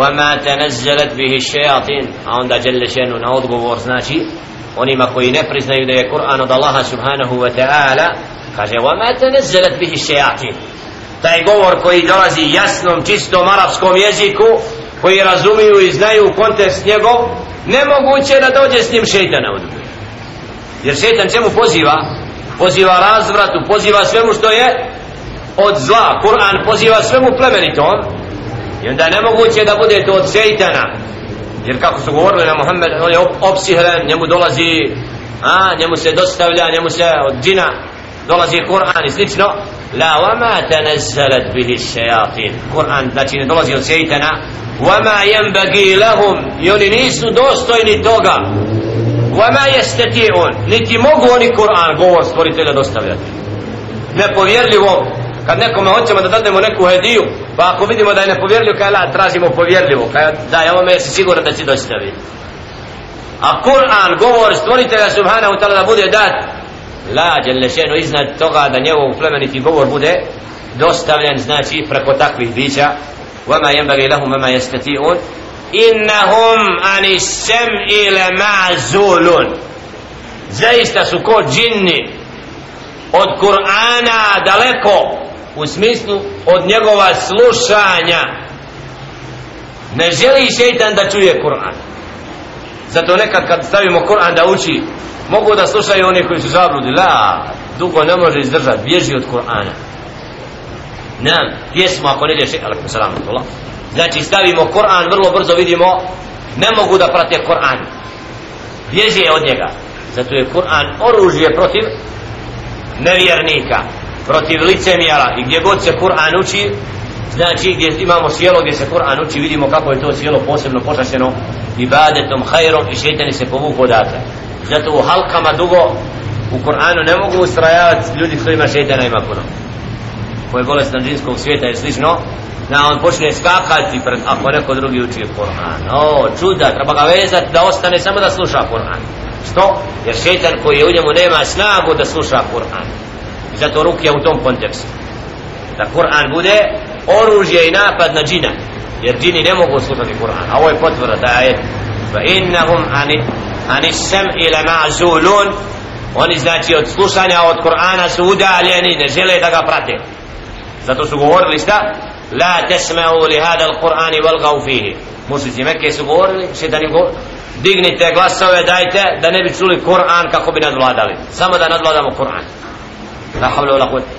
وما تنزلت به الشياطين a onda جل شأنه na odgovor znači onima koji ne priznaju da je Kur'an od Allaha subhanahu wa ta'ala kaže وما تنزلت به الشياطين taj govor koji dolazi jasnom čistom arapskom jeziku koji razumiju i znaju kontekst njegov nemoguće da dođe s njim šeitan na jer šeitan čemu poziva poziva razvratu poziva svemu što je od zla Kur'an poziva svemu plemenitom i onda je nemoguće da bude to od šeitana. Jer kako su govorili na Muhammed on je opsihren njemu dolazi a, njemu se dostavlja njemu se od džina dolazi Kur'an i slično. La wama tanazzalat bihi shayatin. Kur'an znači ne dolazi od šeitana. Wama yanbaghi lahum. I oni nisu dostojni toga. Wama yastati'un. Niti mogu oni Kur'an govor stvoritelja dostavljati. Nepovjerljivo kad nekome hoćemo da dadnemo neku hediju pa ako vidimo da je nepovjerljivo kaj la tražimo povjerljivo kaj da je ovome jesi siguran da će dostavi a Kur'an govor stvoritelja subhanahu ta'ala da bude dat la djelešenu iznad toga da njegov plemeniti govor bude dostavljen znači preko takvih bića وما ينبغي لهم وما يستطيعون إنهم عن السمع لمعزولون zaista su ko džinni od Kur'ana daleko u smislu od njegova slušanja. Ne želi šeitan da čuje Kur'an. Zato nekad kad stavimo Kur'an da uči mogu da slušaju oni koji su zabludi. La, dugo ne može izdržati bježi od Kur'ana. Nam, pjesmu ako ne ideš alaikum salam znači stavimo Kur'an vrlo brzo vidimo ne mogu da prate Kur'an. Bježi od njega. Zato je Kur'an oružje protiv nevjernika protiv licemjera. I gdje god se Kur'an uči znači gdje imamo sjelo gdje se Kur'an uči vidimo kako je to sjelo posebno počašeno ibadetom, hajrom i šeitani se povuku odatle. Zato u halkama dugo u Kur'anu ne mogu ustrajavati ljudi s kojima šeitana ima puno. Koje bolestan džinskog svijeta je slično da on počne skakati pred, ako neko drugi uči Kur'an. O čuda, treba ga vezati da ostane samo da sluša Kur'an. Što? jer šeitan koji je u njemu nema snagu da sluša Kur'an i zato ruk u tom kontekstu. Da Kur'an bude oružje i napad na džina. Jer džini ne mogu slušati Kur'an. A ovo je potvrda taj ajet. fa innahum ani, ani sam'i ila ma'zulun. Oni znači od slušanja od Kur'ana su udaljeni ne žele da ga prate. Zato su govorili šta? La tesma'u li hada al-Qur'ani walgav fihi. Mušlici Mekke su govorili šetani govorili dignite glasove dajte da ne bi čuli Kur'an kako bi nadvladali. Samo da nadvladamo Kur'an la havla la quwwata